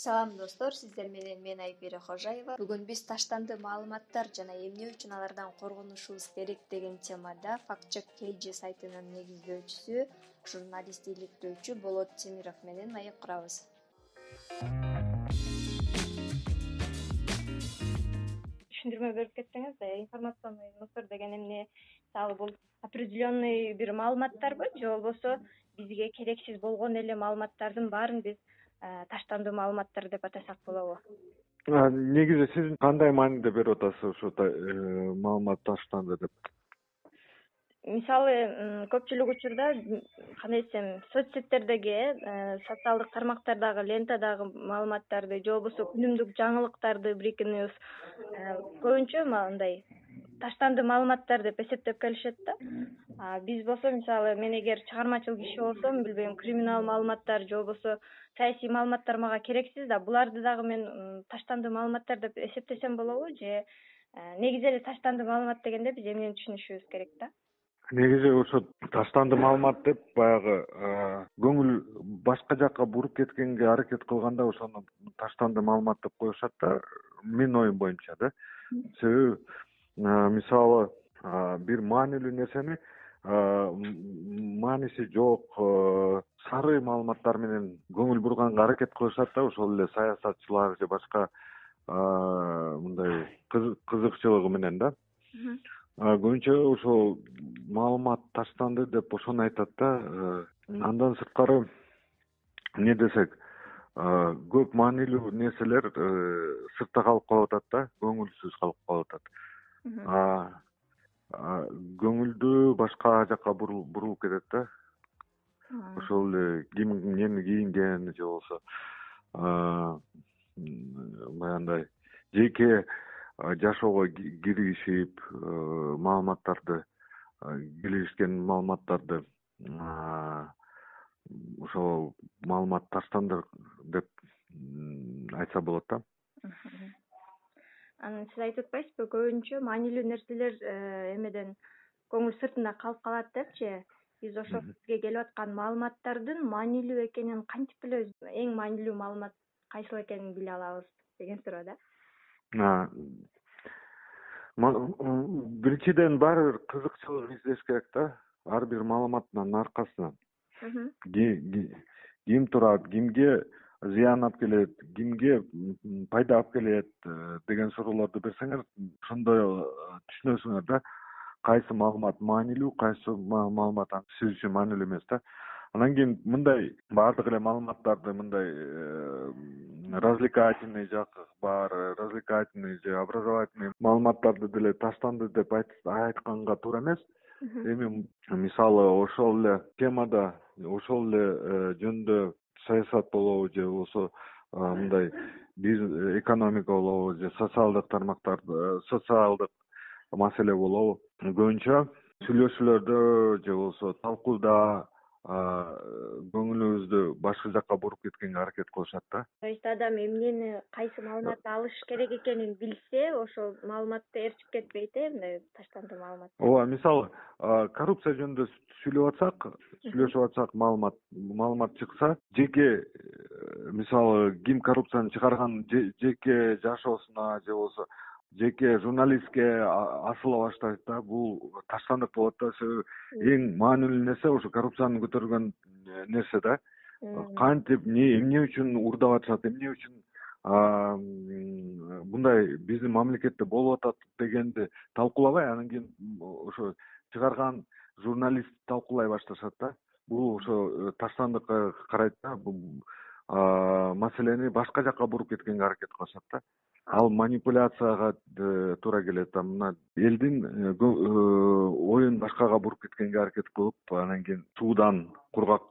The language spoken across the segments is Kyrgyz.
салам достор. Сиздер менен мен айпира кожаева бүгүн биз таштанды маалыматтар жана эмне үчүн алардан коргонушубуз керек деген темада факт чек kg сайтынын негиздөөчүсү журналист иликтөөчү болот темиров менен маек курабыз. Түшүндүрмө берип кетсеңиз информационный мусор деген эмне мисалы бул. Определенный бир маалыматтарбы же болбосо бизге керексиз болгон эле маалыматтардын баарын биз таштандуу маалыматтар деп атасак болобу. Негизи сиз кандай мааниде берип атасыз ушул э, маалымат таштанды деп? Мисалы көпчүлүк учурда кандай десем соц сеттердеги э социалдык тармактардагы лентадагы маалыматтарды же болбосо күнүмдүк жаңылыктарды брейкинг ньюс көбүнчө мындай таштанды маалыматтар деп эсептеп келишет да. Биз болсо мисалы мен эгер чыгармачыл киши болсом билбейм криминал маалыматтар же болбосо саясий маалыматтар мага керексиз да буларды дагы мен таштанды маалыматтар деп эсептесем болобу же э, негизи эле таштанды маалымат дегенде биз эмнени түшүнүшүбүз керек да. Негизи ошо таштанды маалымат деп баягы э, көңүл башка жака буруп кеткенге аракет кылганда ошону таштанды маалымат деп коюшат да менин оюм боюнча да. Себеби э, мисалы бир маанилүү нерсени мааниси жок э, сары маалыматтар менен көңүл бурганга аракет кылышат да ошол эле саясатчылар же башка мындай кызыкчылыгы менен да. Көбүнчө ошол маалымат таштанды деп ошону айтат да э, андан сырткары эмне десек көп маанилүү нерселер э, сыртта калып калып атат да көңүлсүз калып калып атат көңүлдү башка жака бурулуп кетет да. Ошол эле ким эмнени кийинген же болбосо баягындай жеке жашоого киригишип маалыматтарды киргизишкен маалыматтарды ошол маалымат таштанды деп айтса болот да анан сиз айтып атпайсызбы көбүнчө маанилүү нерселер э, эмеден көңүл сыртында калып калат депчи. Биз ошол бизге келип аткан маалыматтардын маанилүү экенин кантип билебиз? Эң маанилүү маалымат кайсыл экенин биле алабыз деген суроо да. Биринчиден баары бир кызыкчылык издеш керек да ар бир маалыматтын аркасынан. Ким турат кимге зыян алып келет кимге пайда алып келет э, деген суроолорду берсеңер ошондо э, түшүнөсүңөр да кайсы маалымат маанилүү кайсы маалымат сиз үчүн маанилүү эмес да. Анан кийин мындай баардык эле маалыматтарды мындай э, развлекательный жагы бар развлекательный же образовательный маалыматтарды деле таштанды деп айтканга туура эмес. Эми мисалы ошол эле темада ошол эле жөнүндө саясат болобу же болбосо мындай экономика болобу же социалдык тармактарды э, социалдык маселе болобу. Көбүнчө сүйлөшүүлөрдө же болбосо талкууда көңүлүбүздү башка жака буруп кеткенге аракет кылышат да. То есть адам эмнени кайсы маалыматты алыш керек экенин билсе ошол маалыматты ээрчип кетпейт э мындай таштанды маалымат. Ооба мисалы коррупция жөнүндө сүйлөп атсак сүйлөшүп атсак маалымат маалымат чыкса жеке э, мисалы ким коррупцияны чыгарганын жеке жашоосуна же болбосо жеке журналистке асыла баштайт да бул таштандык болот да. Себеби эң маанилүү нерсе ошо коррупцияны көтөргөн э, нерсе да. Кантип эмне үчүн уурдап атышат эмне үчүн мындай биздин мамлекетте болуп атат дегенди талкуулабай анан кийин ошо чыгарган журналист талкуулай башташат да. Бул ошо э, таштандыкка карайт да маселени башка жака буруп кеткенге аракет кылышат да ал манипуляцияга э, туура келет мына элдин э, э, оюн башкага буруп кеткенге аракет кылып анан кийин суудан кургак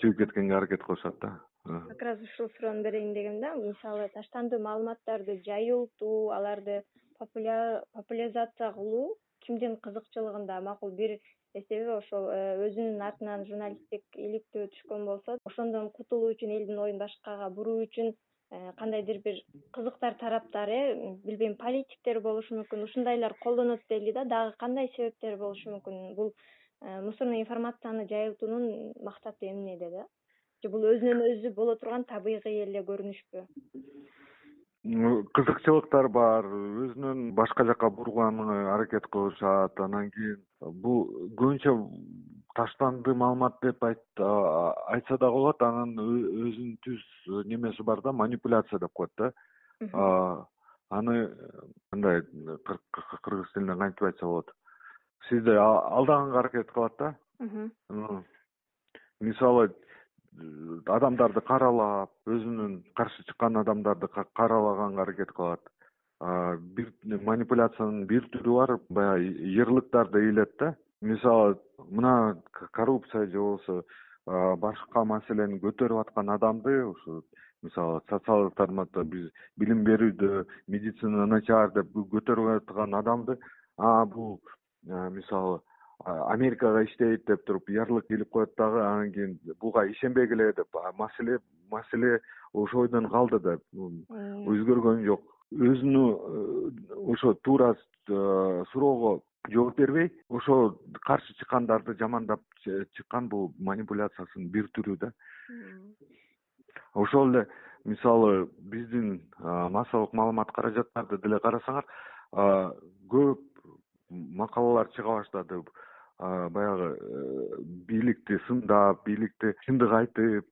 чыгып кеткенге аракет кылышат да. Как раз ушул суроону берейин дегем да. Мисалы таштандуу маалыматтарды жайылтуу аларды популяризация кылуу кимдин кызыкчылыгында макул бир эсеби ошол өзүнүн артынан журналисттик иликтөө түшкөн болсо ошондон кутулуу үчүн элдин оюн башкага буруу үчүн кандайдыр бир кызыктар тараптар э билбейм политиктер болушу мүмкүн ушундайлар колдонот дейли да дагы кандай себептер болушу мүмкүн? Бул э, мусорный информацияны жайылтуунун максаты эмнеде да? Же бул өзүнөн өзү боло турган табигый эле көрүнүшпү? Кызыкчылыктар бар өзүнөн башка жака бурганга аракет кылышат анан кийин бул көбүнчө таштанды маалымат деп айтса дагы болот анын өзүнүн түз немеси бар да манипуляция деп коет да. Аны мындай кыргыз тилинде кантип айтса болот? Сизди алдаганга аракет кылат да? Мисалы адамдарды каралап өзүнүн каршы чыккан адамдарды каралаганга аракет кылат. Бир манипуляциянын бир түрү бар баягы ярлыктарды ыйлайт да. Мисалы мына коррупция же болбосо башка маселени көтөрүп аткан адамды ушу мисалы социалдык тармакта биз билим берүүдө медицина начар деп көтөрүп аткан адамды а бул мисалы америкага иштейт деп туруп ярлык илип коет дагы анан кийин буга ишенбегиле деп маселе маселе бойдон калды да өзгөргөн жок өзүнүн э, ошо туура э, суроого жооп бербей ошол каршы чыккандарды жамандап чыккан бул манипуляциясынын бир түрү да. Ошол эле мисалы биздин массалык маалымат каражаттарды деле карасаңар көп макалалар чыга баштады. Баягы э, бийликти сындап бийликти чындык айтып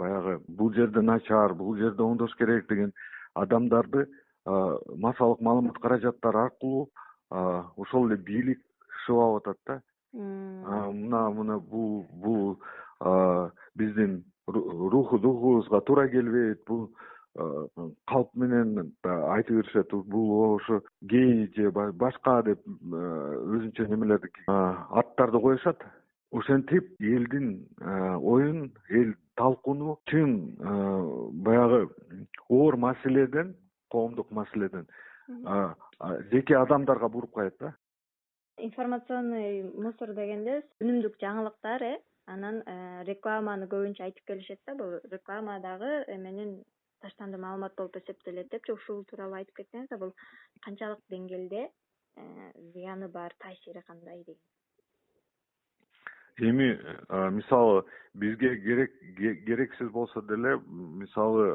баягы бул жерде начар бул жерде оңдош керек деген адамдарды массалык маалымат каражаттары аркылуу ошол эле бийлик шыбап атат да. Мына мына бул бул биздин руху духубузга туура келбейт бул калп менен айтып беришет бул ошо гей же башка деп өзүнчө немелерди аттарды коюшат. Ошентип элдин оюн эл талкууну чын баягы оор маселеден коомдук маселеден жеке адамдарга буруп коет да. Информационный мусор дегенде үнүмдүк жаңылыктар э анан э, рекламаны көбүнчө айтып келишет да бул реклама дагы эменин таштанды маалымат болуп эсептелет депчи ушул тууралуу айтып кетсеңиз бул канчалык деңгээлде э, зыяны бар таасири кандай деген эми э, мисалы бизге керек керексиз болсо деле мисалы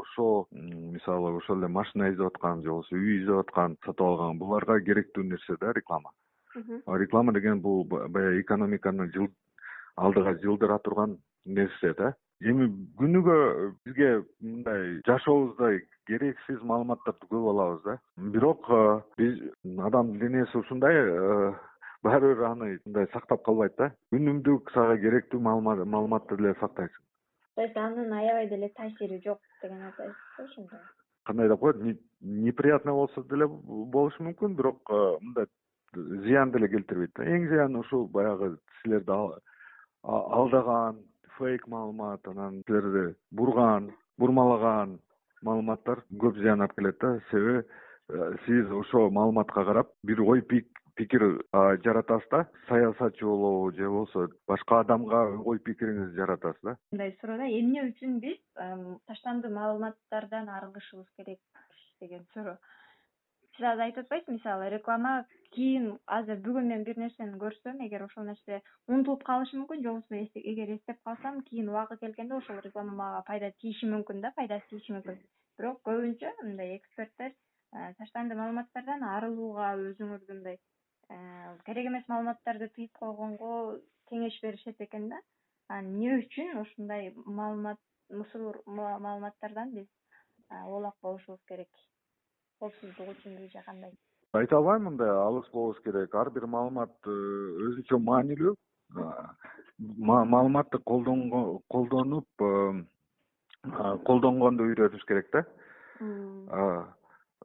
ошо мисалы ошол эле машина издеп аткан же болбосо үй издеп аткан сатып алган буларга керектүү нерсе да реклама. Реклама деген бул баягы экономиканы алдыга жылдыра турган нерсе да. Эми күнүгө бизге мындай жашообузда керексиз маалыматтарды көп алабыз да. Бирок э, биз адамдын денеси ушундай э, баары бир аны мындай сактап калбайт да. Күнүмдүк сага керектүү маалыматты деле сактайсың. То есть анын аябай деле таасири жок деген да ошондо кандай деп коет? Неприятный болсо деле болушу мүмкүн бирок э, мындай зыян деле келтирбейт да. Эң зыяны ушул баягы силерди алдаган фейк маалымат анан силерди бурган бурмалаган маалыматтар көп зыян алып келет да. Себеби э, сиз ошол маалыматка карап бир ой пикир жаратасыз да? Саясатчы болобу же болбосо башка адамга ой пикириңизди жаратасыз да? Мындай суроо да эмне үчүн биз таштанды маалыматтардан арылышыбыз керек деген суроо. Сиз азыр айтып атпайсызбы мисалы реклама кийин азыр бүгүн мен бир нерсени көрсөм эгер ошол нерсе унутулуп калышы мүмкүн же болбосо эгер эстеп калсам кийин убагы келгенде ошол реклама мага пайда тийиши мүмкүн да пайдасы тийиши мүмкүн. Бирок көбүнчө мындай эксперттер э, таштанды маалыматтардан арылууга өзүңүздү мындай керек эмес маалыматтарды тыйып койгонго кеңеш беришет экен да. Анан эмне үчүн ушундай маалымат маалыматтардан биз э, оолак болушубуз керек? Коопсуздук үчүнбү же кандай? Айта албайм мындай алыс болушубуз керек. Ар бир маалымат э, өзүнчө маанилүү. Маалыматты колдонуп э, колдонгонду үйрөнүш керек да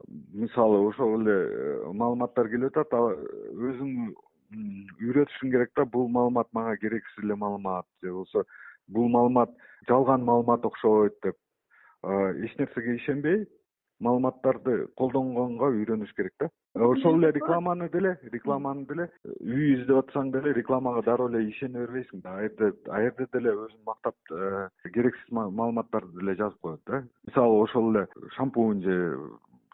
мисалы ошол эле э, маалыматтар келип атат өзүң үйрөтүшүң керек да бул маалымат мага керексиз эле маалымат. Же болбосо бул маалымат жалган маалымат окшойт деп эч нерсеге ишенбей маалыматтарды колдонгонго үйрөнүш керек да. Ошол эле рекламаны деле рекламаны деле үй издеп атсаң деле рекламага дароо эле ишене бербейсиң да. Ал жерде деле өзүн мактап э, керексиз маалыматтарды деле жазып коет да. Мисалы ошол эле шампунь же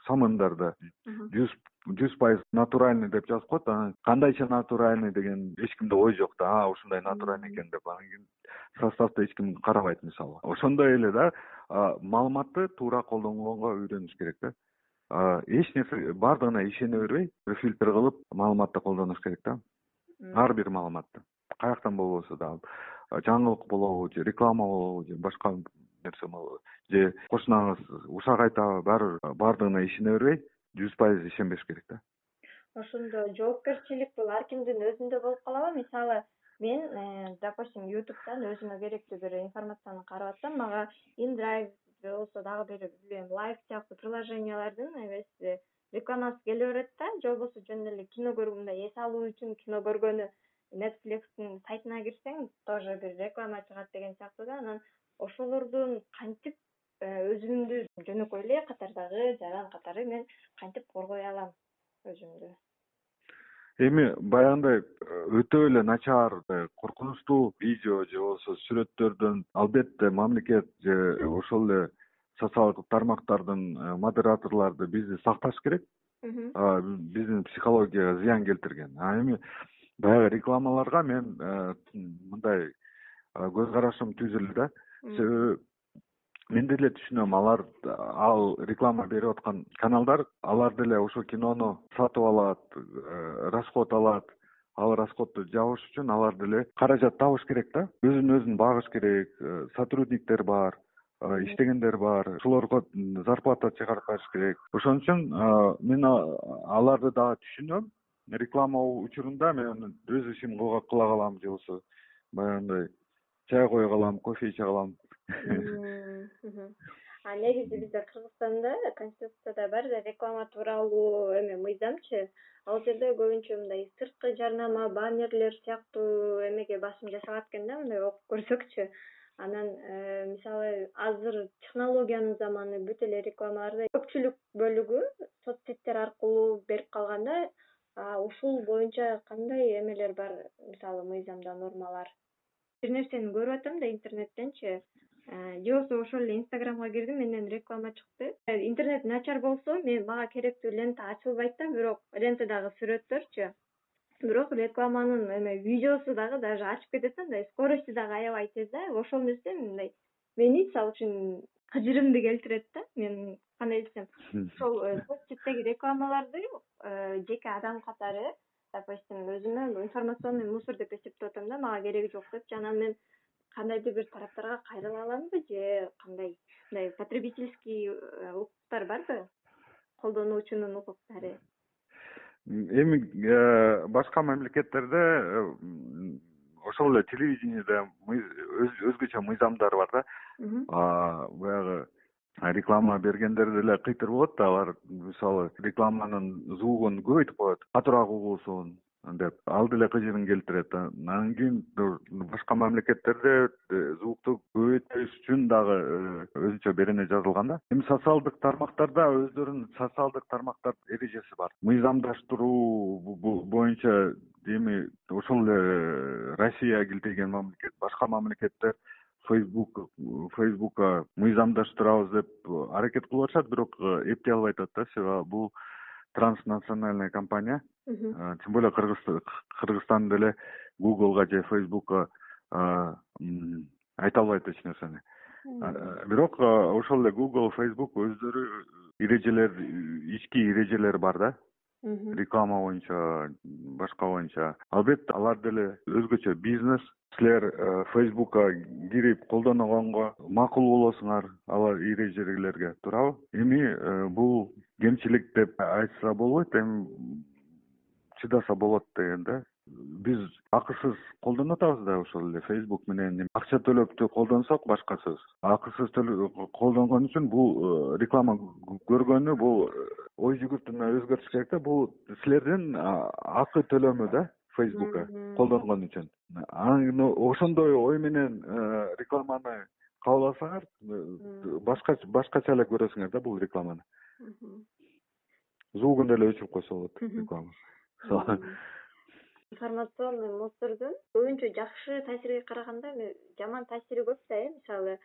самындарда жүз жүз пайыз натуральный деп жазып коет анан кандайча натуральный деген эч кимде ой жок да а ушундай натуральный экен деп. Анан кийин составды эч ким карабайт мисалы. Ошондой эле да маалыматты туура колдонгонго үйрөнүш керек да. Эч нерсе баардыгына ишене бербей бир фильтр кылып маалыматты колдонуш керек да. Ар бир маалыматты. Каяктан болбосо дагы жаңылык болобу же реклама болобу же башка нерсе же кошунаңыз ушак айтабы баары бир баардыгына ишене бербей жүз пайыз ишенбеш керек да. Ошондо жоопкерчилик бул ар кимдин өзүндө болуп калабы. Мисалы мен э, допустим ютубтан өзүмө керектүү бир информацияны карап атсам мага индрайв же болбосо дагы бир билбейм лайф сыяктуу приложениялардын эмеси рекламасы келе берет да. Же болбосо жөн эле кино мындай эс алуу үчүн кино көргөнү netflixтин сайтына кирсең тоже бир реклама чыгат деген сыяктуу да. Анан ошолордон кантип э, өзүмдү жөнөкөй эле катардагы жаран катары мен кантип коргой алам өзүмдү? Эми баягындай э, өтө эле начар э, коркунучтуу видео же болбосо сүрөттөрдөн албетте мамлекет же ошол эле социалдык тармактардын модераторлорду бизди сакташ керек. Биздин психологияга зыян келтирген. А эми баягы рекламаларга мен мындай көз карашым түзүлдү да себеби мен деле түшүнөм алар ал реклама берип аткан каналдар алар деле ошол кинону сатып алат э, расход алат. Ал расходду жабыш үчүн алар деле каражат табыш керек да. Өзүн өзүн багыш керек э, сотрудниктер бар э, иштегендер бар ошолорго зарплата чыгарып бериш керек. Ошон үчүн мен аларды дагы түшүнөм. Реклама учурунда мен өз ишимди кыла калам же болбосо баягындай чай кое калам кофе иче калам. Негизи бизде кыргызстанда конституцияда бар да реклама тууралуу эме мыйзамчы. Ал жерде көбүнчө мындай сырткы жарнама баннерлер сыяктуу эмеге басым жасалат экен да мындай окуп көрсөкчү. Анан э, мисалы азыр технологиянын заманы бүт эле рекламаларды көпчүлүк бөлүгү соц сеттер аркылуу берип калган да ушул боюнча кандай эмелер бар мисалы мыйзамда нормалар бир нерсени көрүп атам да интернеттенчи э, же болбосо ошол эле инстаграмга кирдим менден реклама чыкты. Э, интернет начар болсо мен мага керектүү лента ачылбайт да бирок лентадагы сүрөттөрчү. Бирок рекламанын эме видеосу дагы даже ачып кетет да мындай скоростью дагы аябай тез да. Ошол нерсе мындай мени мисалы үчүн кыжырымды келтирет да мен кандай десем. Ошол э, соц сеттеги рекламаларды жеке адам катары допустим өзүмө информационный мусор деп эсептеп атам да мага кереги жок депчи анан мен кандайдыр бир тараптарга кайрыла аламбы же кандай мындай потребительский э, укуктар барбы? Колдонуучунун укуктары. Эми э, башка мамлекеттерде э, ошол эле телевидениеде өзгөчө мыйзамдар бар да. Баягы реклама бергендер деле кыйтыр болот да алар мисалы рекламанын звугун көбөйтүп коет катуураак угулсун деп. Ал деле кыжырын келтирет анан кийин башка мамлекеттерде э, звукту көбөйтпөш үчүн дагы э, өзүнчө берене жазылган да. Эми социалдык тармактарда өздөрүнүн социалдык тармактар эрежеси бар. Мыйзамдаштыруу боюнча эми ошол эле э, россия килтейген мамлекет башка мамлекеттер фейсбук фейсбукка мыйзамдаштырабыз деп аракет кылып атышат бирок э, эптей албай атат да себеби бул транснациональный компания. Э, тем более кыргызстан деле гуглга же фейсбукка э, айта албайт эч нерсени. Бирок ошол эле гугл фейсбук өздөрү эрежелер ички эрежелери бар да реклама боюнча башка боюнча. Албетте алар деле өзгөчө бизнес силер э, фейсбукка кирип колдоногонго макул болосуңар ал эрежелерге туурабы эми э, бул кемчилик деп айтса болбойт эми чыдаса болот деген да биз акысыз колдонуп атабыз да ошол эле фейсбук менен акча төлөп колдонсок башка сөз акысыз колдонгон үчүн бул э, реклама көргөнү бул ой жүгүртүүнү өзгөртүш керек да. Бул силердин акы төлөмү да фейсбукка колдонгон үчүн. Анан ошондой ой менен э, рекламаны кабыл алсаңар э, башка башкача эле көрөсүңөр да бул рекламаны. Звугун деле өчүрүп койсо болот реклама информационный мусордун көбүнчө жакшы таасирге караганда жаман таасири көп да э мисалы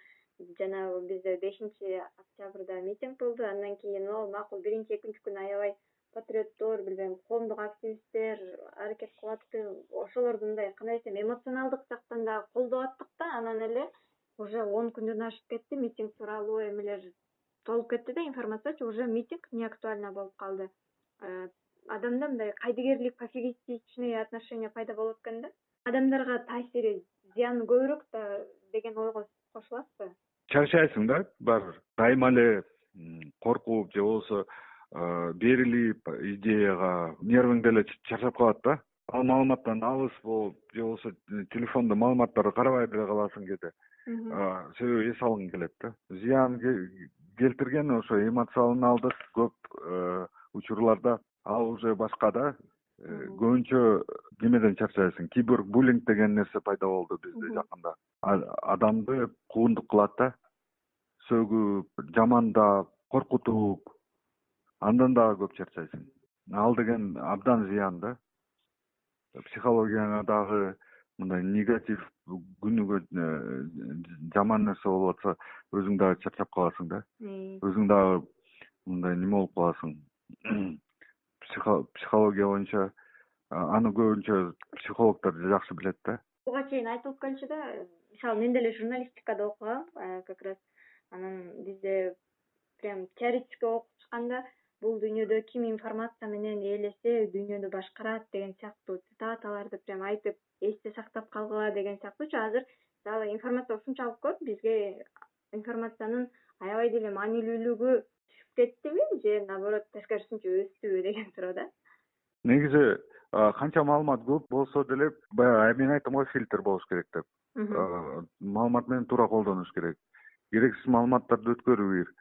жанагы бизде бешинчи октябрда митинг болду андан кийин макул биринчи экинчи күнү аябай патриоттор билбейм коомдук активисттер аракет кылып атты ошолорду мындай кандай десем эмоционалдык жактан дагы колдоп аттык да анан эле уже он күндөн ашып кетти митинг тууралуу эмелер толуп кетти да информациячы уже митинг неактуально болуп калды. Э, адамда мындай кайдыгерлик пофигистичный отношение пайда болот экен да. Адамдарга таасири зыяны көбүрөөк да деген ойго кошуласызбы? Чарчайсың да баары бир дайыма эле коркуп же болбосо берилип идеяга нервиң деле чарчап калат да. Ал маалыматтан алыс болуп же болбосо телефондо маалыматтарды карабай деле каласың кээде себеби эс алгың келет да. Зыян келтирген ошо эмоционалдык көп учурларда ал уже башка да э, көбүнчө немеден чарчайсың кибербуллинг деген нерсе пайда болду бизде жакында. Адамды куундук кылат да сөгүп жамандап коркутуп андан дагы көп чарчайсың ал деген абдан зыян да. Психологияңа дагы мындай негатив күнүгө э, жаман нерсе болуп атса өзүң дагы чарчап каласың да. Өзүң дагы мындай неме болуп каласың психология боюнча аны көбүнчө психологдор жакшы билет да. Буга чейин айтылып келчү да мисалы мен деле журналистикада окугам как раз анан бизде прям теоретический окутушканда бул дүйнөдө ким информация менен ээлесе дүйнөдү башкарат деген сыяктуу цитаталарды прям айтып эсте сактап калгыла деген сыяктуучу. Азыр мисалы информация ушунчалык көп бизге информациянын аябай деле маанилүүлүгү түшүп кеттиби же наоборот тескерисинче өстүбү деген суроо да? Негизи канча маалымат көп болсо деле баягы мен айттым го фильтр болуш керек деп. Маалымат менен туура колдонуш керек. Керексиз маалыматтарды өткөрүү керек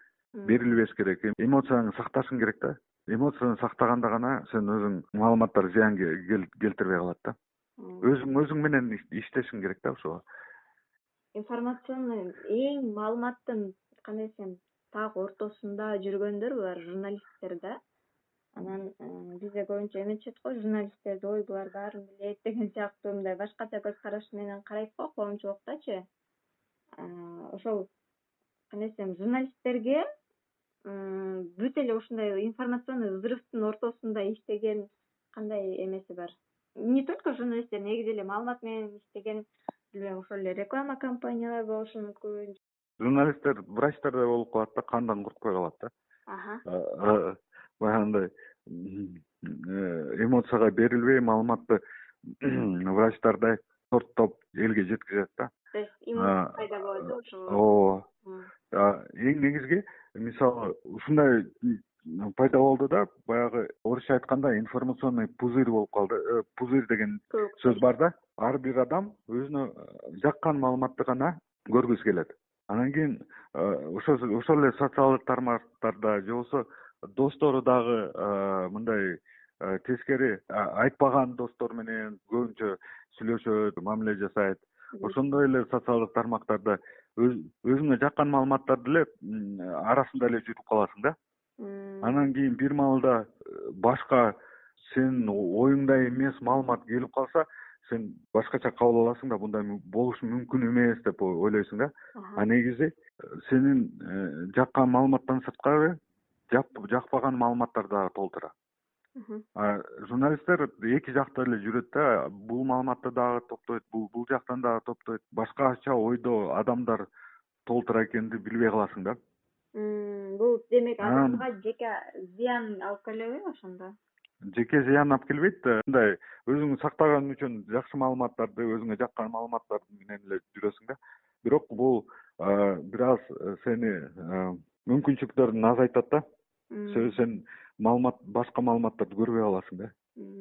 берилбеш керек. Эмоцияңды сакташың керек да. Эмоцияны сактаганда гана сен өзүң маалыматтар зыян келтирбей калат да. Өзүң өзүң менен иштешиң керек да ошого информационный эң маалыматтын кандай десем так ортосунда жүргөндөр булар журналисттер да. Анан э, бизде көбүнчө эметишет го журналисттерди ой булар баарын билет деген сыяктуу мындай башкача көз караш менен карайт го коомчулуктачы. Э, ошол кандай десем журналисттерге бүт эле ушундай информационный взрывдын ортосунда иштеген кандай эмеси бар? Не только журналисттер негизи эле маалымат менен иштеген билбейм ошол эле реклама компаниялар болушу мүмкүн журналисттер врачтардай болуп калат да кандан куркпай калат да. Баягындай э, эмоцияга берилбей маалыматты врачтардай сорттоп элге жеткизет да. То есть иммундук пайда болот ошого ооба эң негизги мисалы ушундай пайда болду да баягы орусча айтканда информационный пузырь болуп калды э, пузырь деген сөз бар да. Ар бир адам өзүнө э, жаккан маалыматты гана көргүсү келет анан кийин э, ошол эле социалдык тармактарда же болбосо достору дагы мындай тескери айтпаган достор менен көбүнчө сүйлөшөт мамиле жасайт. Ошондой эле социалдык тармактарда өзүңө жаккан маалыматтарды эле арасында эле жүрүп каласың да. Анан кийин бир маалда э, башка сенин оюңдай эмес маалымат келип калса сен башкача кабыл аласың да мындай болушу мүмкүн эмес деп ойлойсуң да. А негизи э, сенин э, жаккан маалыматтан сырткары жакпаган маалыматтар дагы толтура журналисттер эки жакта эле жүрөт да бул маалыматты дагы топтойт бул жактан дагы топтойт башкача ойдо адамдар толтура экенин билбей каласың да. Бул демек адамга жеке зыян алып келеби ошондо жеке зыян алып келбейт мындай өзүң сактаган үчүн жакшы маалыматтарды өзүңө жаккан маалыматтар менен эле жүрөсүң да. Бирок бул бир аз э, сени мүмкүнчүлүктөрүн азайтат да. Себеби сен маалымат башка маалыматтарды көрбөй каласың да.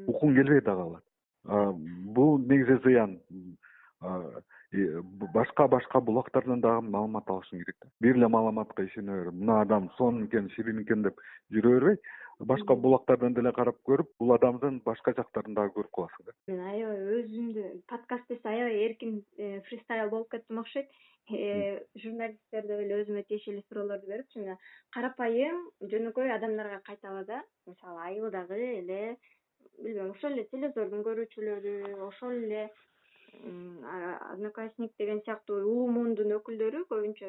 Укуң келбей дагы калат бул негизи зыян. Башка башка булактардан дагы маалымат алышың керек да. Бир эле маалыматка ишене берип мына адам сонун экен ширин экен деп жүрө бербей башка булактардан деле карап көрүп бул адамдын башка жактарын дагы көрүп каласың да. Мен аябай өзүмдү подкаст десе аябай эркин э, фристайл болуп кеттим окшойт. Э, журналисттер деп эле өзүмө тиешелүү суроолорду берипчи мына карапайым жөнөкөй адамдарга кайталы да мисалы айылдагы эле билбейм ошол эле телевизордун көрүүчүлөрү ошол эле одноклассник деген сыяктуу улуу муундун өкүлдөрү көбүнчө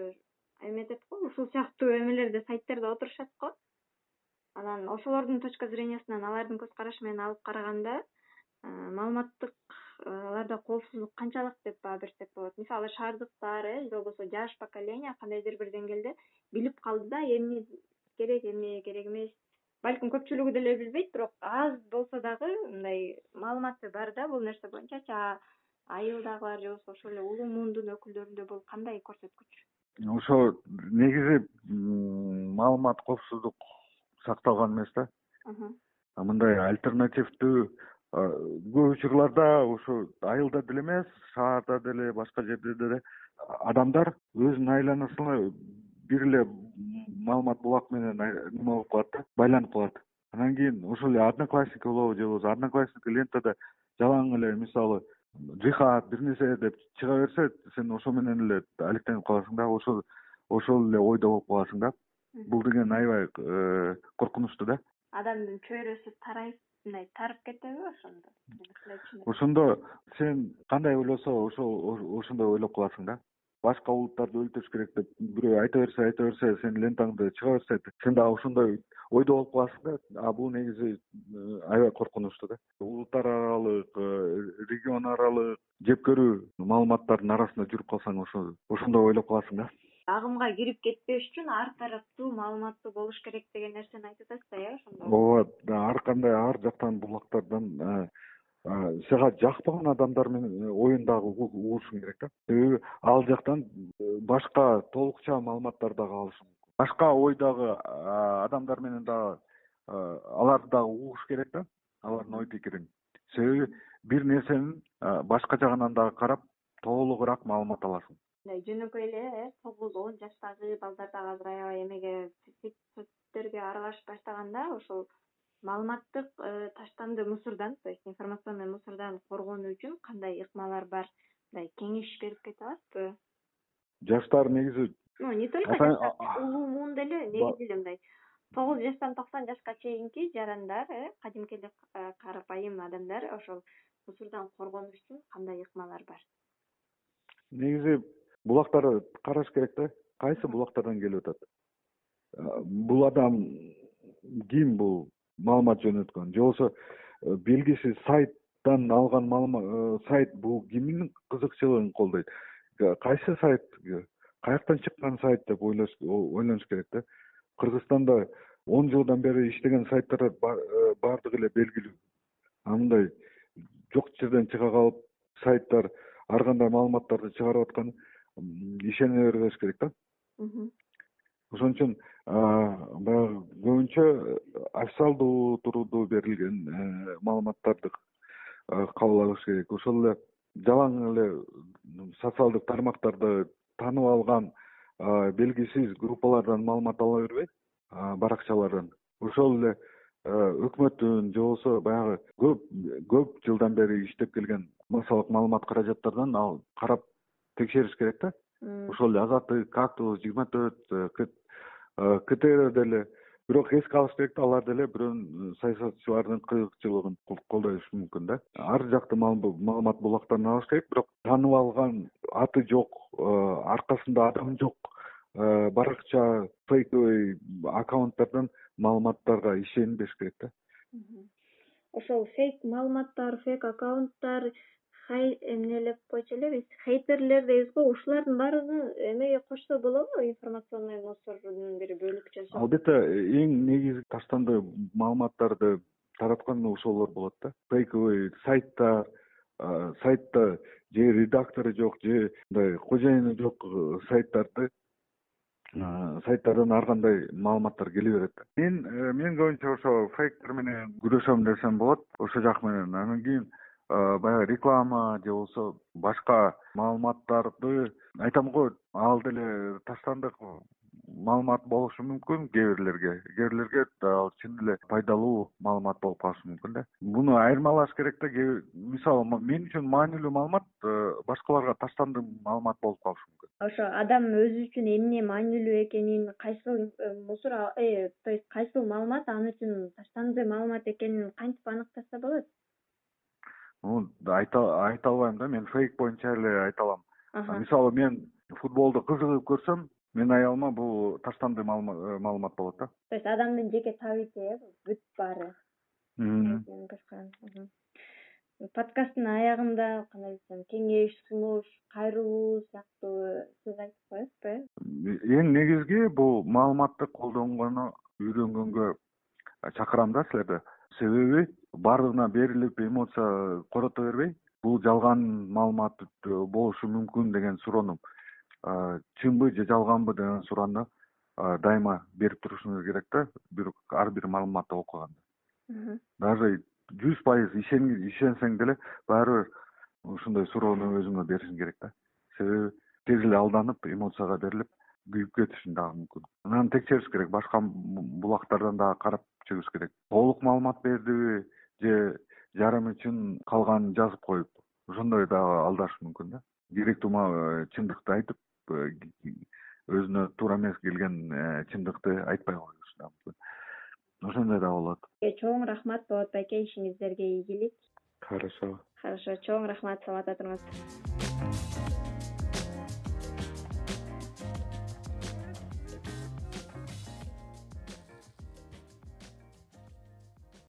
эметет го ушул сыяктуу эмелерде сайттерде отурушат го анан ошолордун точка зрениясынан алардын көз карашы менен алып караганда маалыматтык аларда коопсуздук канчалык деп баа берсек болот. Мисалы шаардыктар э же болбосо жаш поколение кандайдыр бир деңгээлде билип калды да эмне керек эмне керек эмес. Балким көпчүлүгү деле билбейт бирок аз болсо дагы мындай маалыматы бар да бул нерсе боюнчачы айылдагылар же болбосо ошол эле улуу муундун өкүлдөрүндө бул кандай көрсөткүч? Ошо негизи маалымат коопсуздук сакталган эмес да. Мындай альтернативдүү көп учурларда ушу айылда деле эмес шаарда деле башка жерде деле адамдар өзүнүн айланасына бир эле маалымат булак менен неме болуп калат да байланып калат. Анан кийин ошол эле одноклассники болобу же болбосо одноклассники лентада жалаң эле мисалы жихад бир нерсе деп чыга берсе сен ошо менен эле алектенип каласың да ошол ошол эле ойдо болуп каласың да бул деген аябай э, коркунучтуу да. Адамдын чөйрөсү тарайып мындай тарып кетеби ошондо? Ошондо сен кандай ойлосо ошол ошондой ойлоп каласың да? Башка улуттарды өлтүрүш керек деп бирөө айта берсе айта берсе сенин лентаңда чыга берсе сен дагы ошондой ойдо болуп каласың да? А бул негизи э, аябай коркунучтуу да. Улуттар аралык э, регион аралык жеп көрүү маалыматтардын арасында жүрүп калсаң ошо ошондой ойлоп каласың да агымга кирип кетпеш үчүн ар тараптуу маалыматтуу болуш керек деген нерсени айтып атасыз да э ошондо ооба ар кандай ар жактан булактардан э, сага жакпаган адамдар менен оюн дагы угушуң керек да. Себеби ал жактан башка толукча маалыматтар дагы алышың мүмкүн. Башка ойдогу адамдар менен дагы аларды дагы угуш керек да. Алардын ой пикирин. Себеби бир нерсенин башка жагынан дагы карап толугураак маалымат аласың мындай жөнөкөй эле э тогуз он жаштагы балдар дагы азыр аябай эмеге соцсеттерге аралашып баштаганда ошол маалыматтык э, таштанды мусордон то есть информационный мусордон коргонуу үчүн кандай ыкмалар бар? Мындай кеңеш берип кете аласызбы? Жаштар негизи ну не только жаштар улуу муун деле негизи эле мындай. Тогуз жаштан токсон жашка чейинки жарандар э кадимки эле карапайым адамдар ошол мусордон коргонуу үчүн кандай ыкмалар бар? Негизи булактарды караш керек да. Кайсы булактардан келип атат? Э, бул адам ким бул маалымат жөнөткөн же болбосо э, белгисиз сайттан алган маалымат сайт бул кимдин кызыкчылыгын колдойт? Кайсы сайт каяктан чыккан сайт деп ойлонуш керек да. Кыргызстанда он жылдан бери иштеген сайттар э, баардыгы эле белгилүү. А мындай жок жерден чыга калып сайттар ар кандай маалыматтарды чыгарып аткан ишене бербеш керек да. Ошон үчүн баягы көбүнчө официалдуу турдуу берилген э, маалыматтарды кабыл алыш керек. Ошол эле жалаң эле социалдык тармактарды таанып алган белгисиз группалардан маалымат ала бербей баракчалардан. Ошол эле өкмөттүн же болбосо баягы көп көп жылдан бери иштеп келген массалык маалымат каражаттардан ал карап текшериш керек да. Ошол эле азаттык кактус жыйырма төрт ктр деле. Бирок эске алыш керек да алар деле бирөөнүн саясатчылардын кызыкчылыгын колдоюшу мүмкүн да. Ар жактуу маалымат булактарын алыш керек бирок таанып алган аты жок э, аркасында адам жок э, баракча фейковый аккаунттардан маалыматтарга ишенбеш керек да. Ошол фейк маалыматтар фейк аккаунттар эмнелеп койчу элебиз хейтерлер дейбиз го ушулардын баарын эмеге кошсо болобу информационный мусордун бир бөлүкчөсү албетте эң негизги таштанды маалыматтарды тараткан ошолор болот да. Фейковый сайттар сайтта же редактору жок же мындай кожоюну жок э, сайттарды сайттардан ар кандай маалыматтар келе берет да. Мен э, мен көбүнчө ошо фейктер менен күрөшөм десем болот ошол жак менен. Анан кийин баягы реклама же болбосо башка маалыматтарды айтам го ал деле таштандык маалымат болушу мүмкүн кээ бирлерге кээ бирлерге ал чын эле пайдалуу маалымат болуп калышы мүмкүн да. Муну айырмалаш керек да мисалы мен үчүн маанилүү маалымат э, башкаларга таштанды маалымат болуп калышы мүмкүн. Ошо адам өзү үчүн эмне маанилүү экенин кайсыл э, мусор э, то есть кайсыл маалымат ал үчүн таштанды маалымат экенин кантип аныктаса болот айта албайм да мен фейк боюнча эле айта алам. Мисалы мен футболду кызыгып көрсөм менин аялыма бул таштандуу э, маалымат болот да. То есть адамдын жеке табити э бүт баары. Подкасттын аягында кандай десем кеңеш сунуш кайрылуу сыяктуу сөз айтып коесузбу э? Эң негизги бул маалыматты колдонгону үйрөнгөнгө чакырам да силерди себеби баардыгына берилип эмоция корото бербей бул жалган маалымат болушу мүмкүн деген суроону чынбы же жалганбы деген суроону дайыма берип турушуңуз керек да. Бир ар бир маалыматты окуганда. Даже жүз пайыз ишенсең деле баары бир ушундай суроону өзүңө беришиң керек да. Себеби тез эле алданып эмоцияга берилип күйүп кетишиң дагы мүмкүн. Анан текшериш керек башка булактардан дагы карап чыгыш керек. Толук маалымат бердиби же жарым үчүн калганын жазып коюпту ошондой дагы алдашы мүмкүн да. Керектүү э, чындыкты айтып э, өзүнө туура эмес келген э, чындыкты айтпай коюшу да мүмкүн. Ошондой да болот. Чоң рахмат болот байке ишиңиздерге ийгилик. Хорошо. Хорошо чоң рахмат саламатта туруңуз